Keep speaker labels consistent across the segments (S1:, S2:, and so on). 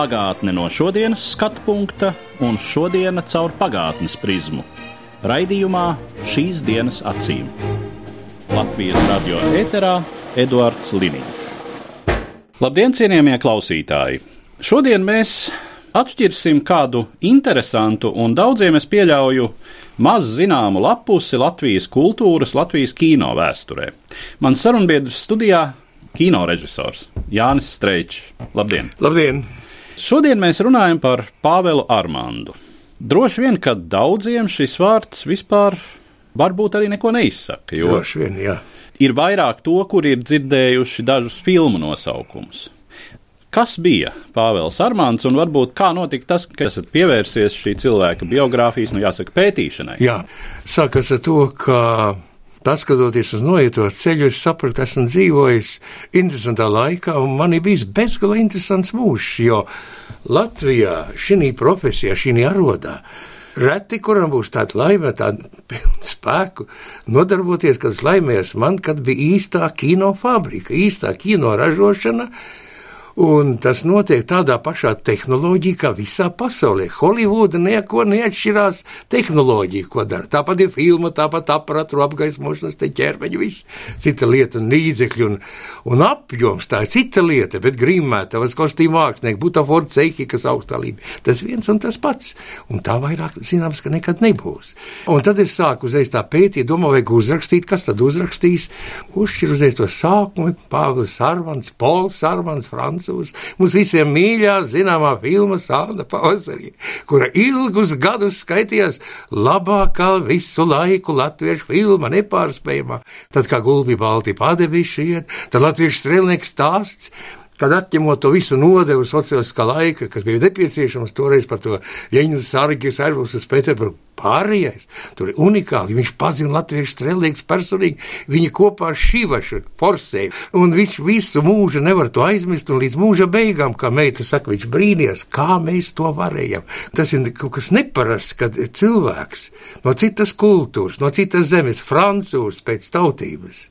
S1: Pagātne no šodienas skatu punkta un šodienas caur pagātnes prizmu. Raidījumā šīs dienas acīm. Latvijas radio eterā Eduards Liniņš. Labdien, cienījamie klausītāji! Šodien mēs atšķirsim kādu interesantu un daudziem es pieļauju maz zināmu lapusi Latvijas kultūras, Latvijas kino vēsturē. Mans sarunbiedrs studijā - kino režisors Jānis Streičs. Labdien!
S2: Labdien!
S1: Šodien mēs runājam par Pāvelu Armāndu. Droši vien, ka daudziem šis vārds vispār varbūt arī neko neizsaka. Jo
S2: Droši vien, jā.
S1: ir vairāk to, kur ir dzirdējuši dažus filmu nosaukumus. Kas bija Pāvils Armāns un varbūt kā notika tas, ka esat pievērsies šī cilvēka biogrāfijas, nu jāsaka, pētīšanai?
S2: jā. Sākas ar to, ka paskatoties uz noietos ceļu, es sapratu, esmu dzīvojis interesantā laikā, un man ir bijis bezgala interesants mūžs, jo Latvijā šī profesijā, šī arodā. Reti, kuram būs tāda laime, tāda pilna spēku, nodarboties, kad tas laimēs man, kad bija īstā kino fabrika, īstā kino ražošana, Un tas notiek tādā pašā tehnoloģijā, kā visā pasaulē. Holivuda neko neatšķirās tehnoloģija, ko dara. Tāpat ir filma, tāpat aparatūra, apgaismošanas, te ķermeņa, viss cita lieta, līdzekļi un, un apjoms. Tā ir cita lieta, bet grimētavas kostīm mākslinieki, butaforu ceļi, kas augstā līmenī. Tas viens un tas pats. Un tā vairāk zināms, ka nekad nebūs. Un tad es sāku uzreiz tā pētīt, domāju, vajag uzrakstīt, kas tad uzrakstīs. Uzšķir uzreiz to sākumu, Pāvils Sarvans, Pols Sarvans, Francūzs. Mums visiem mīļā, zināmā filma Sāla pavasarī, kura ilgus gadus skaitījās labākā visu laiku latviešu filma, nepārspējamā. Tad kā gulbi balti padeviši iet, tad latviešu strēlnieks stāsts. Kad atņemot to visu nodevu sociālistiskā laika, kas bija nepieciešams toreiz par to Jeņģa Sārģis, Ervus uz Pēterburgu pārējais, tur ir unikāli. Viņš pazina latviešu strēlīgus personīgi, viņi kopā ar šīvašu forsēju, un viņš visu mūžu nevar to aizmirst, un līdz mūža beigām, kā meita saka, viņš brīnījās, kā mēs to varējam. Tas ir kaut kas neparasts, kad cilvēks no citas kultūras, no citas zemes, francūzs pēc tautības,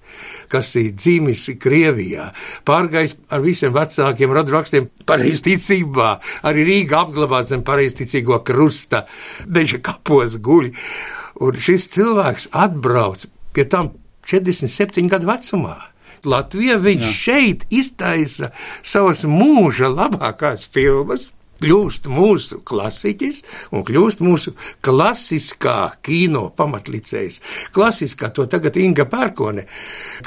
S2: kas ir dzimis Krievijā, pārgājis ar visiem vecākiem radrakstiem pareizticībā, arī Rīga apglabāts zem pareizticīgo krusta, beža kapos guļ. Un šis cilvēks atbrauc pie tam 47 gadu vecumā. Latvijā viņš Jā. šeit iztaisa savas mūža labākās filmas, kļūst mūsu klasiķis un kļūst mūsu klasiskā kino pamatlicējs. Klasiskā to tagad Inga Pērkone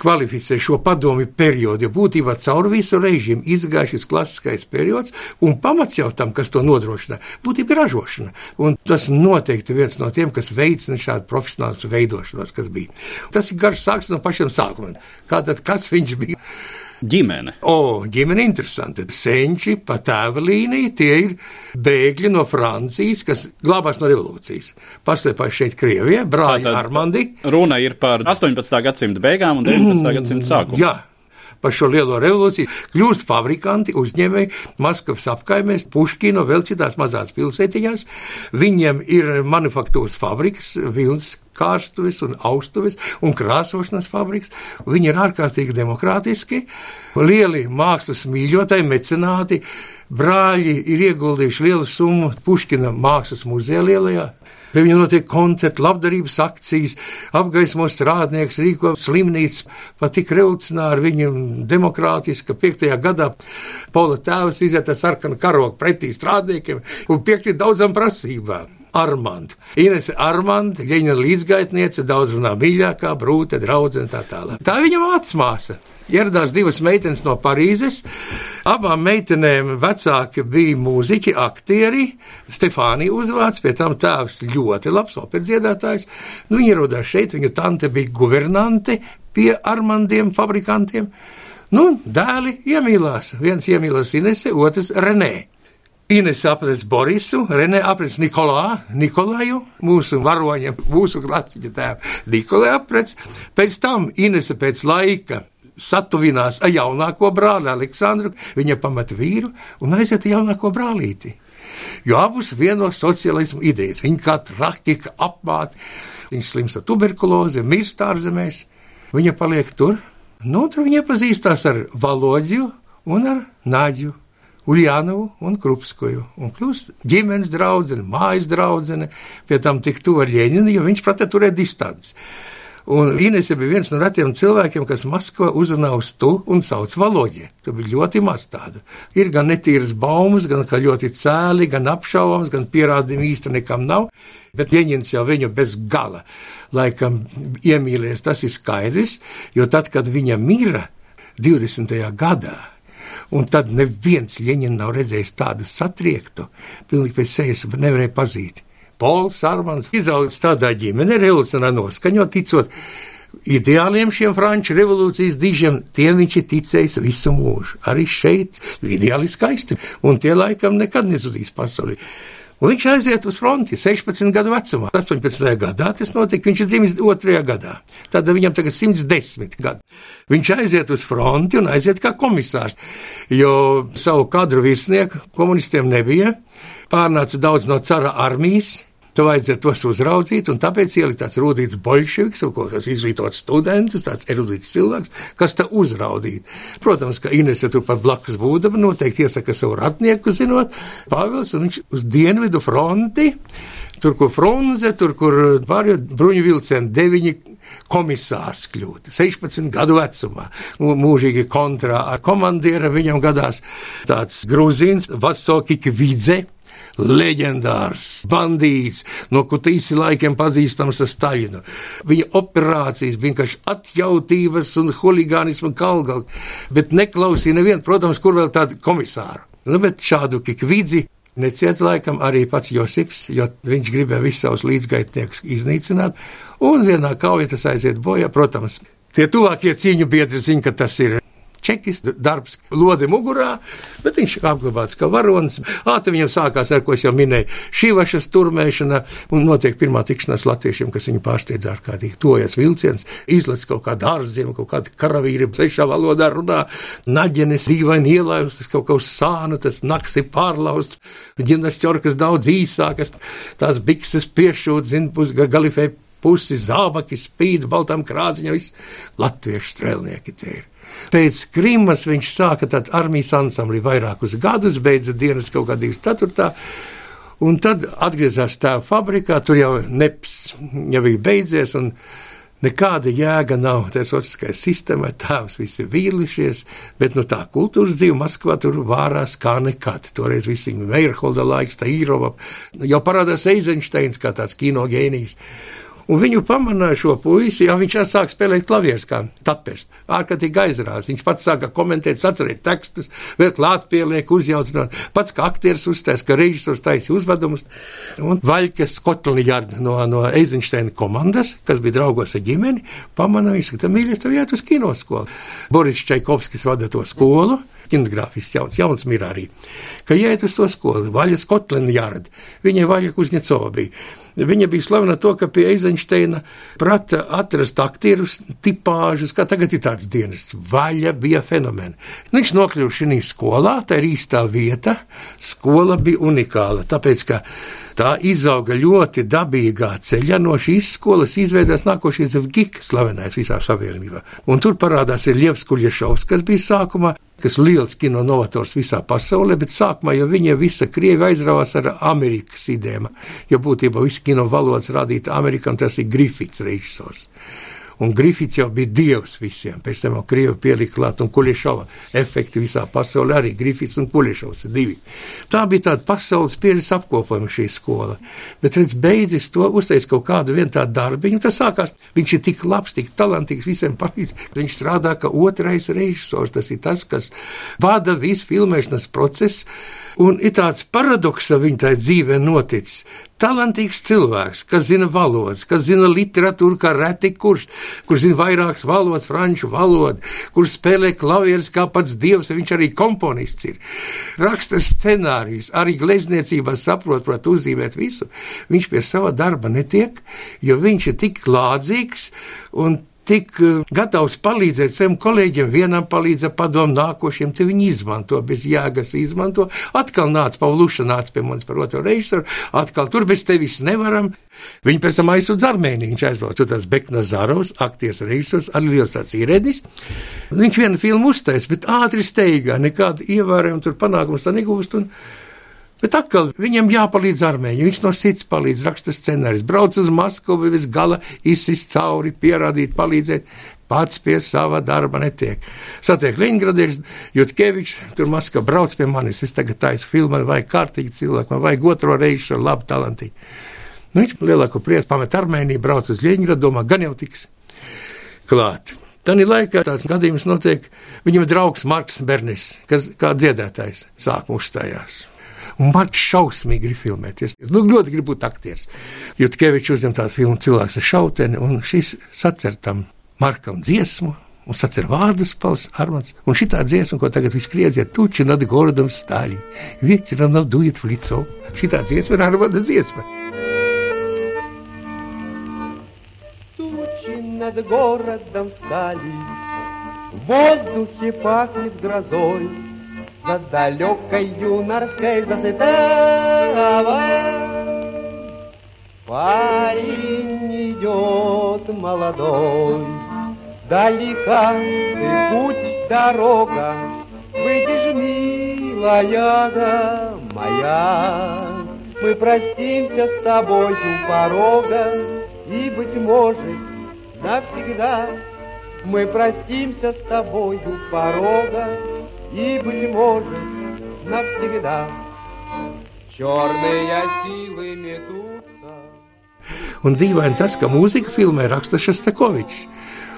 S2: kvalificē šo padomi periodu, jo būtībā caur visu režīmu izgāja šis klasiskais periods un pamats jau tam, kas to nodrošina, būtībā ir ražošana. Un tas noteikti viens no tiem, kas veicina šādu profesionālu veidošanos, kas bija. Tas ir garš sāks no pašiem sākumiem. Kā tad, kas viņš bija?
S1: Ģimene.
S2: O, ģimene interesanti. Senči pa tēva līniju tie ir bēgļi no Francijas, kas glābās no revolūcijas. Paslēpās šeit Krievijā, brāļi Armandi.
S1: Runa ir par 18. gadsimta beigām un 19. gadsimta sākumu.
S2: Jā. Par šo lielo revolūciju kļūst fabrikanti, uzņēmēji Maskavas apkaimēs, Puškino, vēl citās mazās pilsētiņās. Viņiem ir manufaktūras fabrikas, vilnas kārstuves un austuves un krāsošanas fabriks. Viņi ir ārkārtīgi demokrātiski, lieli mākslas mīļotāji, mecenāti. Brāļi ir ieguldījuši lielu summu Puškina mākslas muzejā lielajā. Pie viņa notiek koncerti, labdarības akcijas, apgaismo strādnieks, rīko slimnīcu, pat tik revolucionāri viņam demokrātiski, ka 5. gadā Paula tēvs iziet ar sarkanu karogu pretī strādniekiem un piekrīt daudzām prasībām. Armand. Inese Armand, viņa līdzgaitniece, daudz runā mīļākā, brūte, draudzene tā tālāk. Tā viņa mācmāsa. Ieradās divas meitenes no Parīzes. Abām meitenēm vecāki bija mūziķi, aktieri. Stefānija uzvārds, pie tam tēvs ļoti labs operdziedātājs. Nu, viņa ierodās šeit, viņa tante bija guvernante pie Armandiem, fabrikantiem. Nu, dēli iemīlās. Viens iemīlās Inese, otrs Renē. Ines aprec Borisu, Renē aprec Nikolā, Nikolaju, mūsu varoņa, mūsu klasiķa tēvu Nikolai aprec. Pēc tam Inese pēc laika satuvinās ar jaunāko brāli Aleksandru, viņa pamata vīru un aiziet ar jaunāko brālīti. Jo abus vienos sociālismu idejas. Viņi kā traktika apmāti, viņi slimst ar tuberkulozi, mirst ārzemēs. Viņa paliek tur, nu, tur viņa pazīstās ar Valodiju un ar Nāģiju. Uljānovu un Krupskoju, un kļūst ģimenes draudzene, mājas draudzene, pie tam tik tuvu ar Ļeņinu, jo viņš prata turēt distanci. Un Inese bija viens no retiem cilvēkiem, kas Maskavā uzrunā uz tu un sauc valoģi. Tu bija ļoti maz tādu. Ir gan netīras baumas, gan ļoti cēli, gan apšaubāms, gan pierādījumi īsti nekam nav. Bet Jeņins jau viņu bez gala laikam iemīlēs, tas ir skaidrs, jo tad, kad viņa mira 20. gadā, Un tad neviens Ļeņņina nav redzējis tādu satriektu, pilnīgi pēc sejas nevarēja pazīt. Pols Armāns izaugs tādā ģimenē, revolucionāri noskaņot, ticot ideāliem šiem franču revolūcijas dižiem, tiem viņš ir ticējis visu mūžu. Arī šeit ideāli skaisti, un tie laikam nekad nezudīs pasaulē. Un viņš aiziet uz fronti 16 gadu vecumā. 18. gadā tas notika. Viņš ir dzimis 2. gadā. Tad viņam tagad 110 gadi. Viņš aiziet uz fronti un aiziet kā komisārs, jo savu kadru virsnieku komunistiem nebija. Pārnāca daudz no cara armijas, Tu vajadzētu tos uzraudzīt, un tāpēc ielikt tāds rūtīts bolševiks, kas izglītots students, tāds erudīts cilvēks, kas te uzraudīt. Protams, ka Inese tur pat blakus būdama noteikti iesaka savu ratnieku, zinot, Pāvils, un viņš uz dienvidu fronti, tur, kur Frunze, tur, kur pārējo bruņu vilcieni deviņi komisārs kļūt, 16 gadu vecumā, mūžīgi kontrā ar komandiera viņam gadās tāds grūzīns, Vatsokiki Vidze, leģendārs, bandīts, no kutīsi laikiem pazīstams ar Staļinu. Viņa operācijas bija vienkārši atjautības un huligānismu kalgali, bet neklausīja nevienu, protams, kur vēl tādu komisāru. Nu, bet šādu kikvidzi Neciet laikam arī pats Josips, jo viņš gribēja visus savus līdzgaitniekus iznīcināt, un vienā kaujā tas aiziet bojā. Protams, tie tuvākie cīņu biedri zina, ka tas ir čekis, darbs, lode mugurā, bet viņš apglabāts kā varonis. Ātri viņam sākās, ar ko es jau minēju, šī vašas turmēšana, un notiek pirmā tikšanās latviešiem, kas viņu pārsteidz ārkārtīgi. Tojas vilciens, izlec kaut kādu ārziemu, kaut kādu karavīri, svešā valodā runā, naģenes dīvaini ielaustas, kaut kā uz sānu, tas naks ir pārlausts, ģimnes ķorkas daudz īsākas, tās bikses piešūt, zin, pus galifē pusi zābaki spīd, baltam krāciņam, latviešu strēlnieki tie ir. Pēc Krimas viņš sāka armijas ansambli vairākus gadus, beidza dienas kaut kā 24. Un tad atgriezās tēva fabrikā, tur jau neps jau bija beidzies, nekāda jēga nav. Tas otrskais sistēmā tēvs visi vīlušies, bet nu tā kultūras dzīve Maskvā tur vārās kā nekad. Toreiz visi Meirholda laiks, tā Īrova, jau parādās Eizensteins kā tāds kino gēnijs. Un viņu pamanīja šo puisi, jau viņš sāk spēlēt klavierus, kā tapers. Ārkārtīgi aizrādās. Viņš pats sāka komentēt, atcerēt tekstus, vēl klāt pieliek, uzjaucināt. Pats kā aktieris uzstājas, ka režisors taisīja uzvedumus. Un Vaļkas Kotlnijārda no, no Eizensteina komandas, kas bija draugos ar ģimeni, pamanīja, ka tam mīļas tev iet uz kinoskolu. Boris Čaikovskis vada to skolu kinogrāfisks, jauns, jauns mirā arī, ka iet uz to skolu, Vaļa Skotlina jārada, viņai Vaļa Kuzņecova bija. Viņa bija slavena to, ka pie Eizensteina prata atrast aktierus, tipāžus, kā tagad ir tāds dienas. Vaļa bija fenomena. Viņš nokļuva šī skolā, tā ir īstā vieta. Skola bija unikāla, tāpēc, ka tā izauga ļoti dabīgā ceļā. No šīs skolas izveidojās nākošais Gigs, slavenais visā savienībā. Un tur parādās ir Lievs Kuļiešovs, kas bija sākumā kas ir liels kino novators visā pasaulē, bet sākumā jau viņa visa Krievi aizrāvās ar Amerikas idēmu, jo būtībā viss kino valodas rādīta Amerikā, un tas ir Grifits režisors. Un Grifits jau bija dievs visiem. Pēc tam jau Krievi pielika klāt un Kuļiešova efekti visā pasaulē. Arī Grifits un Kuļiešovs ir divi. Tā bija tāda pasaules pieredzes apkopojuma šī skola. Bet, redz, beidzis to uzteicis kaut kādu vienu tādu darbiņu. Tas sākās, viņš ir tik labs, tik talantīgs, visiem palīdz. Viņš strādā kā otrais režisors. Tas ir tas, kas vada visu filmēšanas procesu Un ir tāds paradoks, ka viņa tajā dzīvē noticis. Talantīgs cilvēks, kas zina valodas, kas zina literatūru, kā reti kurš, kurš zina vairākas valodas, franču valodu, kurš spēlē klavierus kā pats dievs, viņš arī komponists ir. Raksta scenārijus, arī glezniecībā saprot, prot uzzīmēt visu. Viņš pie sava darba netiek, jo viņš ir tik lādzīgs un tik eh, gatavs palīdzēt saviem kolēģiem, vienam palīdzēt padomu, nākošiem te viņi izmanto, bez jēgas izmanto. Atkal nāca Pavluša, nāca pie mums par otro reizi, atkal tur bez tevis nevaram. Viņi pēc tam aizsūdz Armēniju, viņš aizbrauc, tur tas Bekna Zarovs, aktieris režisors, arī liels tāds ierēdnis. Viņš vienu filmu uztais, bet ātri steigā, nekādu ievērojumu tur panākumus tā negūst. Un, Bet atkal viņam jāpalīdz armēņiem. Viņš no sirds palīdz, raksta scenārijus, brauc uz Maskavu, bez gala izsist cauri, pierādīt, palīdzēt. Pats pie sava darba netiek. Satiek Leņķgradieris, Jutkevičs, tur Maskavā brauc pie manis. Es tagad taisu filmu, man vajag kārtīgi cilvēku, man vajag otro reizi ar labu talantīgu. Nu, viņš lielāko prieku pamet Armēniju, brauc uz Leņķgradu, domā, gan jau tiks klāt. Tad ir laikā tāds gadījums notiek, viņam ir draugs Marks Bernis, kas kā dziedātājs sāk uzstājās. Un Marks šausmīgi grib filmēties. Nu, ļoti grib būt aktieris. Jutkevičs uzņem tādu filmu Cilvēks ar šauteni, un šis sacer tam Markam dziesmu. Un sacer vārdus, pals Armāns. Un šī tā dziesma, ko tagad viss kriedziet, tuči nad gorodam stāļi. Viecinam nav dujiet в лицо. Šī tā dziesma ir Armāna dziesma.
S3: Тучи над городом стали, В воздухе пахнет грозой, За далекой юнорской засыпавой. Парень идет молодой, Далека ты путь, дорога, Выйдешь, милая да моя, Мы простимся с тобой у порога, И, быть может, навсегда. Мы простимся с тобой у порога, И, быть может, навсегда Черные силы метутся
S2: Un dīvaini tas, ka mūzika filmē raksta Šastakovičs.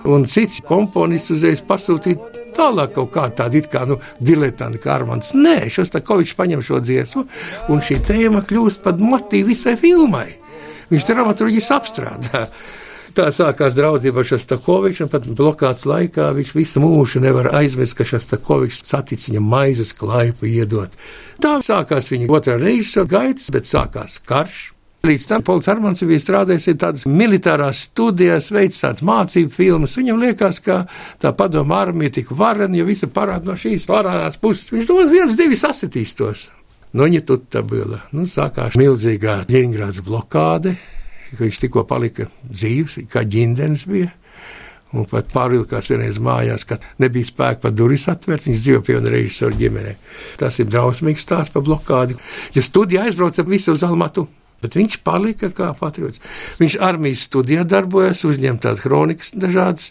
S2: Un cits komponists uzreiz pasūtīja tālāk kaut kā tādu it kā nu, diletantu kā Armāns. Nē, Šastakovičs paņem šo dziesmu, un šī tēma kļūst par motīvu visai filmai. Viņš dramaturgijas apstrādā. Tā sākās draudzība ar Šastakoviču, un pat blokāts laikā viņš visu mūžu nevar aizmirst, ka Šastakovičs satic viņam maizes klaipu iedot. Tā sākās viņa otrā režisora gaitas, bet sākās karš. Līdz tam Pols Armāns bija strādājis tādās militārās studijās, veids tādas mācību filmas. Viņam liekas, ka tā padoma armija tik varena, jo visi parāda no šīs varānās puses. Viņš domā, viens, divi sasitīstos. Nu, viņa tur tā bija. Nu, sākās milzīgā Ļeņgrāds blokāde, ka viņš tikko palika dzīves, kā ģimenes bija. Un pat pārvilkās vienreiz mājās, ka nebija spēka pat durvis atvērt. Viņš dzīvo pie viena režisora ģimenē. Tas ir drausmīgs stāsts par blokādi. Ja studija aizbrauca visu uz Almatu, bet viņš palika kā patriots. Viņš armijas studijā darbojas, uzņem tādas kronikas dažādas,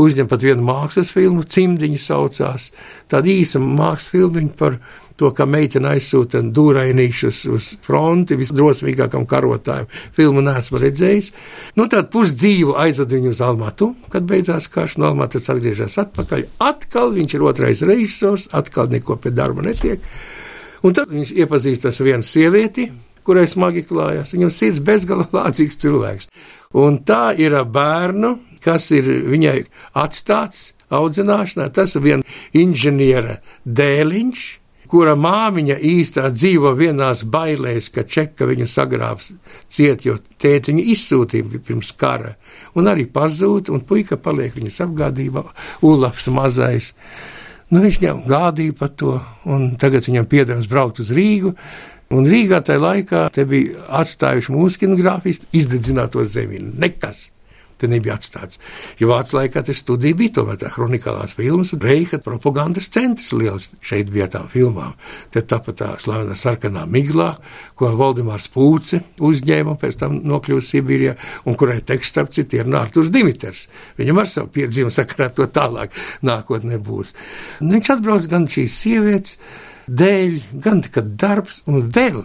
S2: uzņem pat vienu mākslas filmu, cimdiņa saucās. Tāda īsa mākslas filma par to, kā meitene aizsūta dūrainīšus uz fronti visdrosmīgākam karotājam. Filmu neesmu redzējis. Nu, tad pusdzīvu aizved viņu uz Almatu, kad beidzās karš, no Almatas atgriežas atpakaļ. Atkal viņš ir otrais režisors, atkal neko pie darba netiek. Un tad viņš iepazīstas ar vienu sievieti, kurai smagi klājās. Viņam sirds bezgalīgi lācīgs cilvēks. Un tā ir bērnu, kas ir viņai atstāts audzināšanā. Tas ir viens inženiera dēliņš, kura māmiņa īstā dzīvo vienās bailēs, ka čeka viņu sagrābs ciet, jo tēti viņu izsūtīja pirms kara, un arī pazūd, un puika paliek viņas apgādībā, Ulafs mazais. Nu, viņš viņam gādīja par to, un tagad viņam piedevums braukt uz Rīgu, Un Rīgā tajā laikā bija atstājuši mūsu kinogrāfisti izdedzināto zemi. Nekas te nebija atstāts. Jo Vācijā laikā tas studija bija tomēr tā kronikālās filmas un Reicha propagandas centrs liels šeit bija tām filmām. Te tāpat tā slavenā sarkanā miglā, ko Valdemārs Pūce uzņēma un pēc tam nokļūst Sibīrijā, un kurai teksts, starp citu, ir Nārtus Dimiters. Viņam ar savu piedzīvumu sakarā to tālāk nākotnē būs. Un viņš atbrauc gan šīs sievietes dēļ, gan tikai darbs, un vēl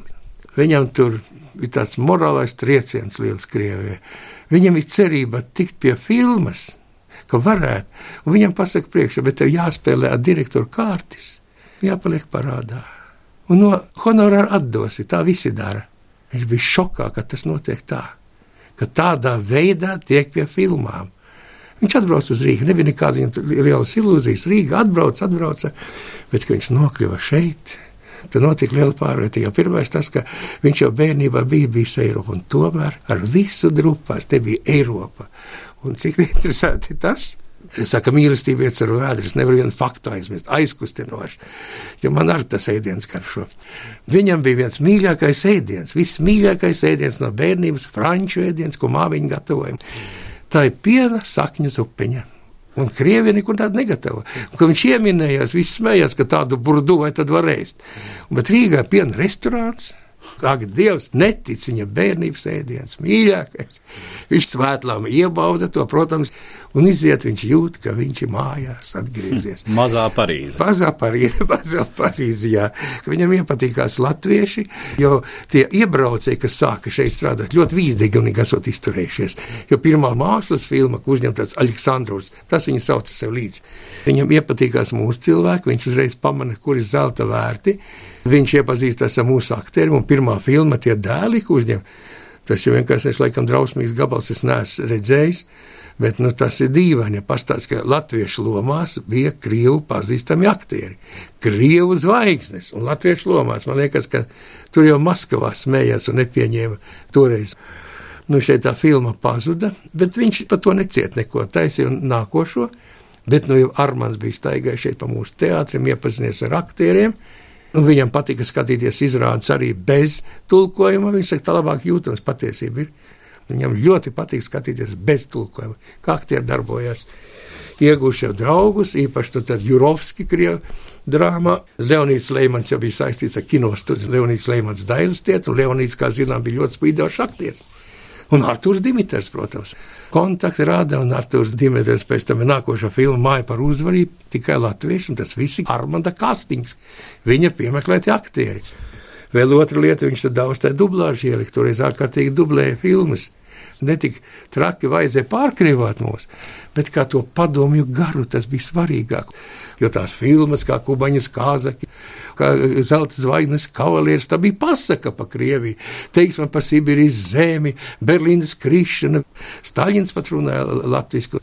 S2: viņam tur ir tāds morālais trieciens liels Krievijai. Viņam ir cerība tikt pie filmas, ka varētu, un viņam pasaka priekšā, bet tev jāspēlē ar direktoru kārtis, jāpaliek parādā. un no honorāra atdosi. Tā visi dara. Viņš bija šokā, ka tas notiek tā, ka tādā veidā tiek pie filmām. Viņš atbrauca uz Rīgā, nebija nekādas lielas ilūzijas. Rīga atbrauca, atbrauca, bet viņš nokļuva šeit. Tad notika liela pārvērtība. Jau pirmais tas, ka viņš jau bērnībā bija bijis Eiropā, un tomēr ar visu drupās te bija Eiropa. Un cik interesanti tas, Saka, mīlestība iet ar vēdru. Es nevaru vienu faktu aizmirst, aizkustinoši. Jo man arī tas ēdiens garšo. Viņam bija viens mīļākais ēdiens, viss mīļākais ēdiens no bērnības, franču ēdiens, ko māmiņa gatavoja. Tā ir piena sakņu zupiņa. Un krievi nekur tādu negatavo. Un, kad viņš ieminējās, viss smējās, ka tādu burdu vai tad var ēst. Bet Rīgā ir piena restorāns. Ak, Dievs, netic viņa bērnības ēdiens, mīļākais. Viņš svētlām iebauda to, protams, un iziet viņš jūt, ka viņš ir mājās atgriezies.
S1: Mazā Parīzē.
S2: Mazā Parīzē, mazā Parīzē, jā. Viņam iepatīkās latvieši, jo tie iebraucēji, kas sāka šeit strādāt, ļoti vīzdīgi un esot izturējušies. Jo pirmā mākslas filma, ko uzņemtas Aleksandrs, tas viņa sauca sev līdzi. Viņam iepatīkās mūsu cilvēki, viņš uzreiz pamana, kur ir zelta vērti. Viņš iepazīstās ar mūsu aktieriem, un pirmā filma tie dēli, ko uzņem. Tas jau vienkārši ir laikam drausmīgs gabals, es neesmu redzējis. Bet nu, tas ir dīvaini, ja pastāstīs, ka latviešu lomās bija krievu pazīstami aktieri. Krievu zvaigznes un latviešu lomās. Man liekas, ka tur jau Maskavā smējās un nepieņēma toreiz. Nu, šeit tā filma pazuda, bet viņš par to neciet neko. Taisīja nākošo, bet nu jau Armāns bija staigājis šeit pa mūsu teātrim, iepazinies ar aktieriem. Un viņam patika skatīties izrādes arī bez tulkojuma. Viņš saka, tā labāk jūtams patiesība ir. Viņam ļoti patīk skatīties bez tulkojuma, kā aktieri darbojas. Iegūši jau draugus, īpaši nu, tad Jurovski krievu drāmā. Leonīds Leimans jau bija saistīts ar kinostudiju. Leonīds Leimans dailes tiet, un Leonīds, kā zinām, bija ļoti spīdošs aktieris. Un Arthurs Dimitrs, protams, kontakti rāda, un Arthurs Dimitrs pēc tam ir nākošā filma Māja par uzvarību, tikai latviešu, un tas viss ir Armanda Kastings, viņa piemeklēti aktieri. Vēl otra lieta, viņš tad daudz tā dublāžu ielikt, toreiz ārkārtīgi dublēja filmas netik traki vajadzēja pārkrīvot mūs, bet kā to padomju garu tas bija svarīgāk. Jo tās filmas, kā Kubaņas kāzaki, kā Zelta zvaigznes kavalieris, tā bija pasaka pa Krieviju, teiksme pa Sibīrijas zemi, Berlīnas krišana, Staļins pat runāja latvisku.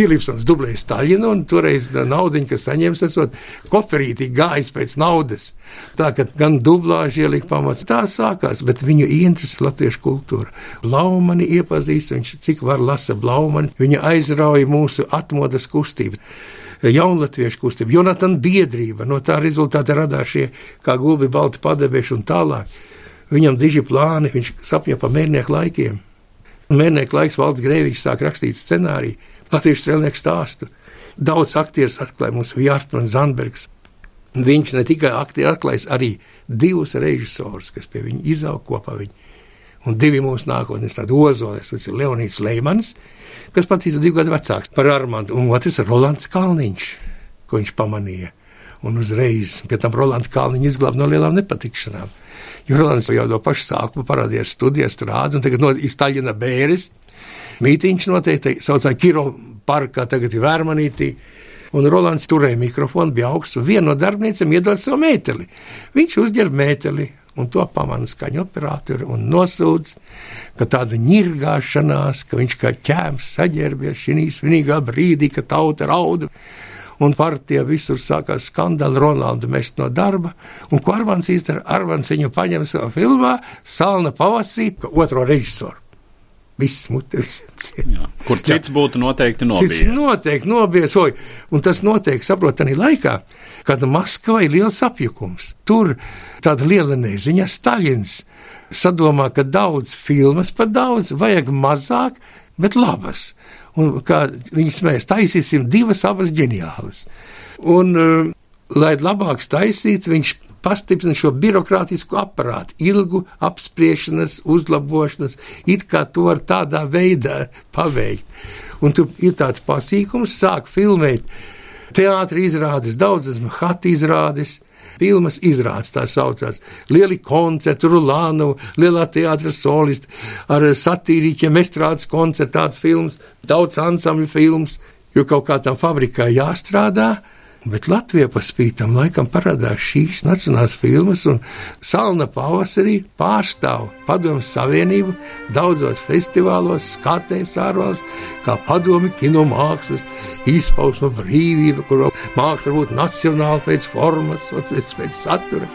S2: Filipsons dublēja Staļinu, un toreiz naudiņu, kas saņēmis, esot koferītī gājis pēc naudas. Tā ka gan dublāži ielika pamats, tā sākās, bet viņu ieinteresē latviešu kultūra. Blaumani iepazīst, viņš cik var lasa Blaumani, viņa aizrauja mūsu atmodas kustību jaunatviešu kustība, Jonatana biedrība. No tā rezultātā radās šie kā gulbi balti padevēši un tālāk. Viņam diži plāni, viņš sapņo par mērnieku laikiem. Mērnieku laiks valsts grēviņš sāk rakstīt scenāriju latviešu strēlnieku stāstu. Daudz aktierus atklāja mums Vjārtmans Zanbergs. Viņš ne tikai aktieri atklājis arī divus režisorus, kas pie viņa izauga kopā. Viņa. Un divi mūsu nākotnes tādi ozolis, tas ir Leonīds Leimans, kas pat ir divu gadu vecāks par Armandu, un otrs ir Rolands Kalniņš, ko viņš pamanīja. Un uzreiz pie tam Rolands Kalniņš izglāba no lielām nepatikšanām. Jo Rolands jau no paša sākuma parādījās studijās, strādājot, un tagad no Istaļina bēres mītīņš noteikti, saucām Kiro parkā, tagad ir Vērmanītī. Un Rolands turēja mikrofonu, bija augsts, viena no darbnīcām iedod savu mēteli. Viņš uzģērb mēteli, un to pamana skaņu operatori un nosūdz, ka tāda ņirgāšanās, ka viņš kā ķēms saģērbies šī svinīgā brīdī, ka tauta rauda. Un partija visur sākās skandāli, Ronaldu mest no darba. Un ko Arvans izdara? Arvans viņu paņem savā filmā, Salna pavasarī, otro režisoru. Viss mutis.
S1: Kur cits Jā. būtu noteikti nobijies. Cits
S2: noteikti nobiesoja. Un tas notiek, saprot, arī laikā, kad Maskavai ir liels apjukums. Tur tāda liela neziņa, Staļins sadomā, ka daudz filmas par daudz, vajag mazāk, bet labas. Un kā viņi smējas, taisīsim divas abas ģeniālas. Un, uh, lai labāk taisītu, viņš pastiprina šo birokrātisko aparātu, ilgu apspriešanas, uzlabošanas, it kā to var tādā veidā paveikt. Un tur ir tāds pasīkums, sāk filmēt teātris izrādes, daudzas mahati izrādes. Filmas izrādes tā saucās. Lieli koncerti, Rulānu, lielā teātris solisti, ar satīriķiem, estrādes koncerti, tāds filmas, daudz ansambļu filmas, jo kaut kā tam fabrikai jāstrādā, Bet Latvijā pa spītam laikam parādās šīs nacionālās filmas, un Salna pavasarī pārstāv Padomu Savienību daudzos festivālos, skatēs ārvalstīs, kā padomi kino mākslas, izpausma brīvība, kur māksla var būt nacionāla pēc formas, pēc satura.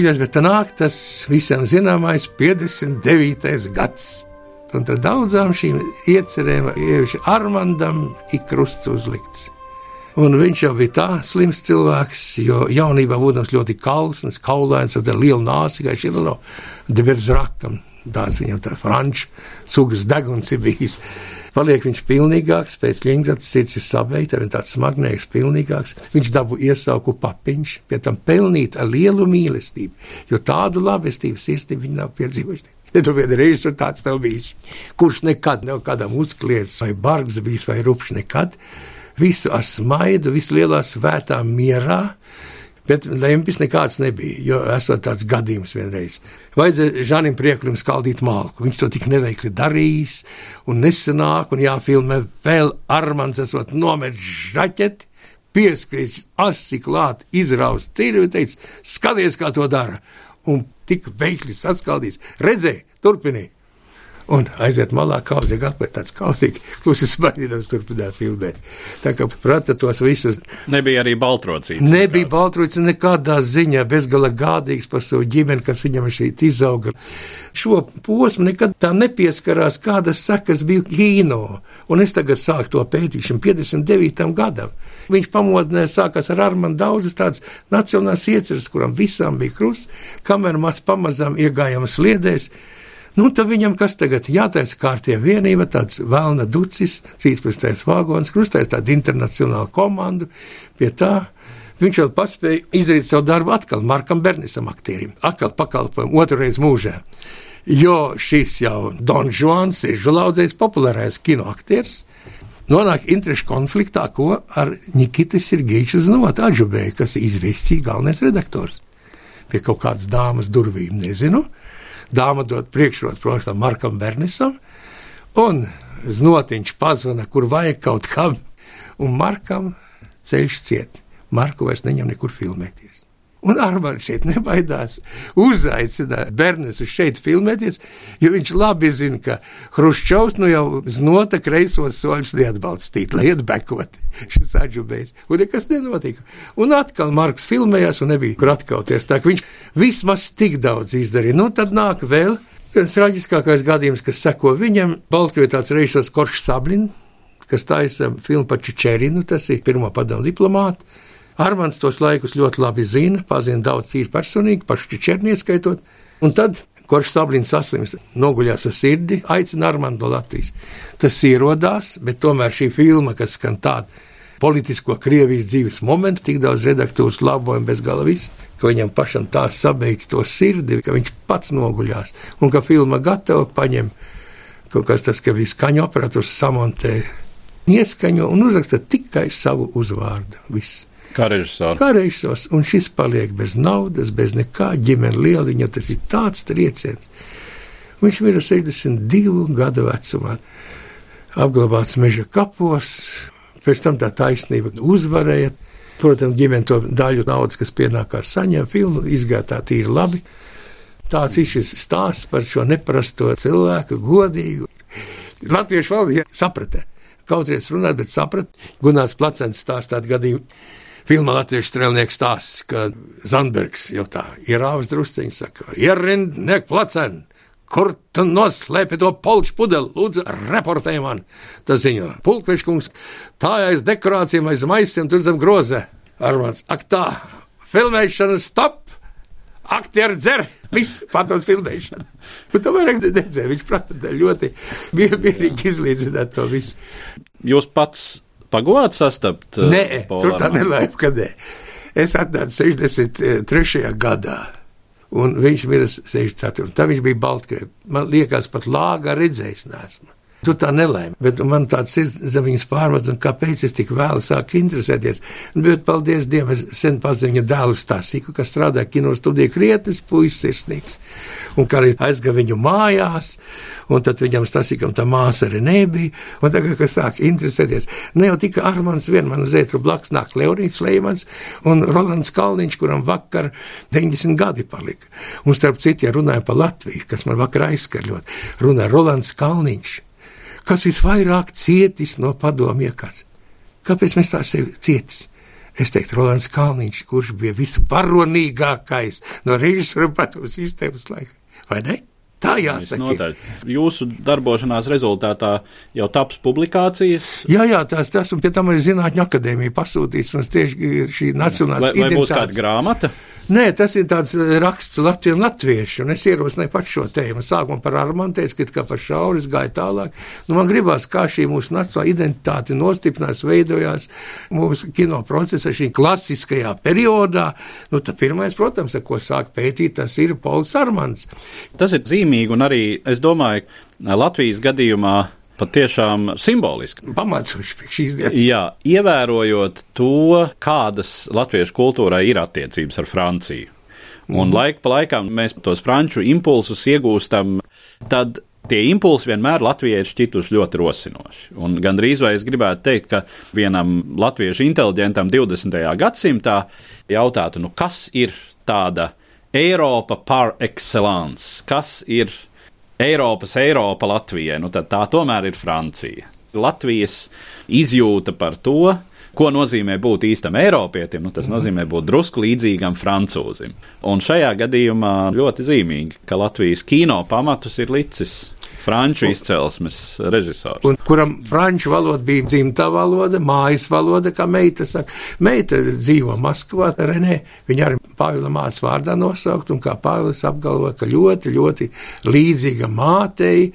S2: Mīļais, bet tā nāk tas visiem zināmais 59. gads. Un tad daudzām šīm iecerēm, ieviši Armandam, ir krusts uzlikts. Un viņš jau bija tā slims cilvēks, jo jaunībā būdams ļoti kalns, kaulains, ar lielu nāsi, kā šī no Deberzrakam. Tāds viņam tā franču sugas deguns ir bijis. Paliek viņš pilnīgāks, pēc Ļingrads sirds ir sabeigta, arī tāds smagnējs, pilnīgāks. Viņš dabu iesauku papiņš, pie tam pelnīt ar lielu mīlestību, jo tādu labestību sirsnību viņi nav piedzīvojuši. Ja tu vienreiz tur tāds nav bijis, kurš nekad nav kādam uzkliedzis, vai bargs bijis, vai rupšs nekad, visu ar smaidu, visu lielā svētā mierā, Bet lemtis nekāds nebija, jo esot tāds gadījums vienreiz. Vajadzēja Žanim Prieklim skaldīt malku. Viņš to tik neveikli darījis un nesenāk, un jāfilmē vēl Armans esot nometis žaķeti, pieskrīt asi klāt, izraust cīri un teica, skaties, kā to dara. Un tik veikli saskaldījis, redzēja, turpinīja un aiziet malā, kauzīgi atpakaļ, tāds kauzīgi, klusi smaidījams turpināt filmēt. Tā kā prata tos visus.
S1: Nebija arī baltrocīts.
S2: Nebija baltrocīts nekādā ziņā, bezgala gādīgs par savu ģimeni, kas viņam šeit izauga. Šo posmu nekad tā nepieskarās, kādas sekas bija kino, un es tagad sāku to pētīt šim 59. gadam. Viņš pamodinē, sākās ar Armānu daudzas tādas nacionālas ieceres, kuram visām bija krusts, kamēr mēs pamazām iegājām sliedēs. Nu, tad viņam kas tagad jātaisa kārtie vienība, tāds vēlna ducis, 13. vagons, krustais tāda internacionāla komanda. Pie tā viņš vēl paspēja izdarīt savu darbu atkal Markam Bernisam aktierim, atkal pakalpojumu otrreiz mūžā. Jo šis jau Don Juans ir žulaudzējs populārais kinoaktieris, nonāk interešu konfliktā, ko ar Nikitas ir Gīčs Znot, Adžubēju, kas ir izvēstīts galvenais redaktors. Pie kaut kādas dāmas durvīm nezinu, dāma dod priekšrotu, protams, Markam Bernisam, un znotiņš pazvana, kur vajag kaut kam, un Markam ceļš ciet. Marku vairs neņem nekur filmēties. Un Armāns šeit nebaidās uzaicināt bērnus uz šeit filmēties, jo viņš labi zina, ka Hruščovs nu jau znota kreisos soļus neatbalstīt, lai iet bekot šis atžubējs. Un nekas nenotika. Un atkal Marks filmējās un nebija kur atkauties. Tā ka viņš vismaz tik daudz izdarīja. Nu tad nāk vēl viens traģiskākais gadījums, kas seko viņam. Baltkrievijā tāds režisors Koršs Sablin, kas taisa filmu par Čičerinu, tas ir pirmo padomu diplomātu. Armāns tos laikus ļoti labi zina, pazina daudz īri personīgi, pašu ķerni ieskaitot. Un tad, kurš sablīns saslims, noguļās ar sirdi, aicina Armānu no Latvijas. Tas ierodās, bet tomēr šī filma, kas skan tādu politisko Krievijas dzīves momentu, tik daudz redaktūras labojumu bez gala viss, ka viņam pašam tā sabeidz to sirdi, ka viņš pats noguļās. Un ka filma gatava paņem kaut kas tas, ka bija skaņu operators samontē, ieskaņo un uzraksta tikai savu uzvārdu. Viss.
S1: Kā režisors.
S2: Kā režisors, un šis paliek bez naudas, bez nekā, ģimene lieliņa, tas ir tāds trieciens. Viņš ir 62 gadu vecumā, apglabāts meža kapos, pēc tam tā taisnība uzvarēja. Protams, ģimene to daļu naudas, kas pienākās, saņem filmu, izgāja tā tīri labi. Tāds ir šis stāsts par šo neparasto cilvēku, godīgu. Latviešu valodā saprata, kauties runāt, bet saprata. Gunārs Placens stāsta tādu gadījumu. Filmā Latvijas strēlnieks stāsts, ka Zandbergs jau tā ierāvis drusciņš, saka, ierind, nek placen, kur tu noslēpi to polču pudeli, lūdzu, reportē man. Tas ziņo, pulkveškungs, tā aiz dekorācijām, aiz maisiem, tur zem groze. Armāns, ak tā, filmēšana stop, aktieri dzer, viss pārtos filmēšana. Bet tomēr nedzēra, viņš prata ļoti mierīgi izlīdzināt to visu.
S1: Jūs pats pagodu sastapt?
S2: Nē, tur tā nelēma, ka nē. Es atnācu 63. gadā. Un viņš ir 64. Tad viņš bija Baltkrievijā. Man liekas, pat lāgā redzējis, nesmu. Tu tā nelēmi, bet man tāds sirdsapziņas pārmet, un kāpēc es tik vēlu sāku interesēties. Bet, paldies Dievam, es sen pazinu viņa dēlu Stāsiku, kas strādā kino studijā krietnes puisis sirsnīgs. Un kā arī aizgāja viņu mājās, un tad viņam Stāsikam tā māsa arī nebija, un tagad, kad sāk interesēties, ne jau tikai Armans vien, man uz ētru blakus nāk Leonīts Leimans un Rolands Kalniņš, kuram vakar 90 gadi palika. Un starp citu, ja runājam par Latviju, kas man vakar aizskarļot, runā Rolands Kalniņš kas visvairāk cietis no padomu iekārtas. Kāpēc mēs tā sevi cietis? Es teiktu, Rolands Kalniņš, kurš bija visvaronīgākais no režisora padomu sistēmas laika, vai ne? Tā jāsaka.
S1: Jūsu darbošanās rezultātā jau taps publikācijas.
S2: Jā, jā, tās, tas, un pie tam arī Zinātņu akadēmija pasūtīts mums tieši šī nacionālās
S1: identitātes. Vai, būs kāda grāmata?
S2: Nē, tas ir tāds raksts Latviju un latviešu, un es ierosināju pat šo tēmu. Sākumā par Armanu teicu, ka kā par šauris gāja tālāk. Nu, man gribās, kā šī mūsu nacionālā identitāte nostiprinās, veidojās mūsu kino procesā šī klasiskajā periodā. Nu, tā pirmais, protams, ar ko sāk pētīt, tas ir Pols Armans.
S1: Tas ir zīmīgi, un arī, es domāju, Latvijas gadījumā patiešām simboliski.
S2: Pamācoši pie šīs dienas.
S1: Jā, ievērojot to, kādas latviešu kultūrai ir attiecības ar Franciju. Un mm. laika pa laikam mēs tos franču impulsus iegūstam, tad tie impulsi vienmēr Latvijai ir šķituši ļoti rosinoši. Un gandrīz vai es gribētu teikt, ka vienam latviešu inteliģentam 20. gadsimtā jautātu, nu kas ir tāda Eiropa par excellence, kas ir Eiropas Eiropa Latvijai, nu tā tomēr ir Francija. Latvijas izjūta par to, ko nozīmē būt īstam Eiropietim, nu, tas mhm. nozīmē būt drusku līdzīgam francūzim. Un šajā gadījumā ļoti zīmīgi, ka Latvijas kino pamatus ir licis franču izcelsmes režisors.
S2: Un kuram franču valoda bija dzimtā valoda, mājas valoda, kā meita saka. Meita dzīvo Maskavā, Renē, viņa arī Pāvila māsas vārdā nosaukt, un kā Pāvils apgalvo, ka ļoti, ļoti līdzīga mātei.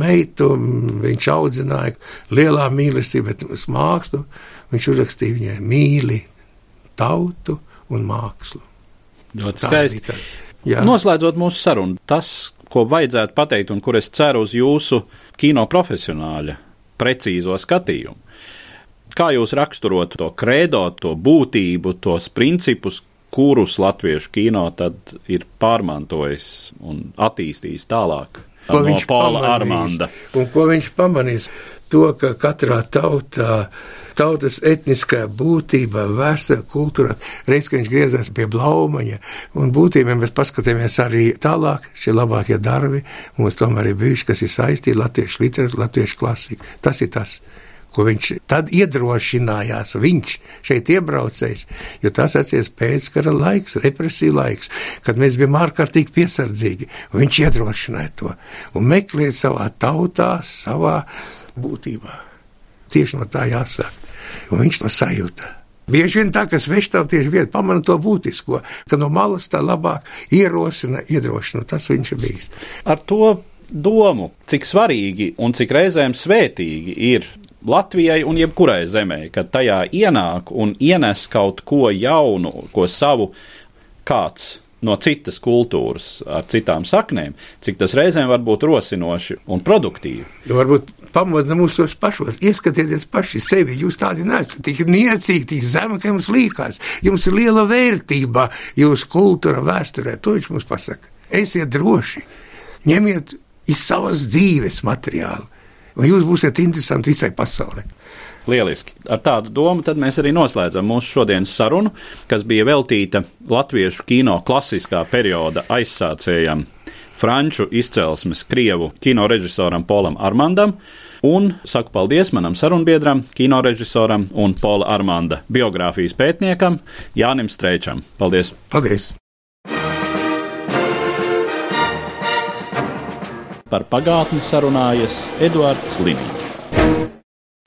S2: Meitu viņš audzināja lielā mīlestībā, bet mākslu viņš uzrakstīja viņai mīli tautu un mākslu.
S1: Ļoti skaisti. Noslēdzot mūsu sarunu, tas, ko vajadzētu pateikt, un kur es ceru uz jūsu kino profesionāļa precīzo skatījumu. Kā jūs raksturotu to kredo, to būtību, tos principus, kurus latviešu kino tad ir pārmantojis un attīstījis tālāk?
S2: Ko no viņš Paula Armanda. Un ko viņš pamanīs? To, ka katrā tautā tautas etniskā būtībā, vēsturē, kultūrā. Reiz, kad viņš griezās pie blaumaņa un būtībiem, mēs paskatījāmies arī tālāk, šie labākie darbi mums tomēr ir bijuši, kas ir saistīti latviešu literatūru, latviešu klasiku. Tas ir tas ko viņš tad iedrošinājās. Viņš šeit iebraucējis, jo tas atcies pēckara laiks, represija laiks, kad mēs bijām ārkārtīgi piesardzīgi. Viņš iedrošināja to un meklēja savā tautā, savā būtībā. Tieši no tā jāsāk un viņš to sajūta. Bieži vien tā, ka sveštautieši vien pamana to būtisko, ka no malas tā labāk ierosina, iedrošina. Tas viņš ir bijis.
S1: Ar to domu, cik svarīgi un cik reizēm svētīgi ir Latvijai un jebkurai zemē, kad tajā ienāk un ienes kaut ko jaunu, ko savu kāds no citas kultūras, ar citām saknēm, cik tas reizēm var būt rosinoši un produktīvi.
S2: Jo varbūt pamodina mūsos pašos. Ieskatieties paši sevi. Jūs tādi neesat tik niecīgi, tik zemi, ka jums liekas. Jums ir liela vērtība jūsu kultūra, vēsturē. To viņš mums pasaka. Esiet droši, ņemiet iz savas dzīves materiālu, un jūs būsiet interesanti visai pasaulē.
S1: Lieliski. Ar tādu domu mēs arī noslēdzam mūsu šodienas sarunu, kas bija veltīta latviešu kino klasiskā perioda aizsācējam, franču izcelsmes krievu kino režisoram Polam Armandam. Un saku paldies manam sarunbiedram, kinorežisoram un Pola Armanda biogrāfijas pētniekam Jānim Streičam. Paldies!
S2: Paldies!
S1: Par pagātni sarunājas Eduards Līniju.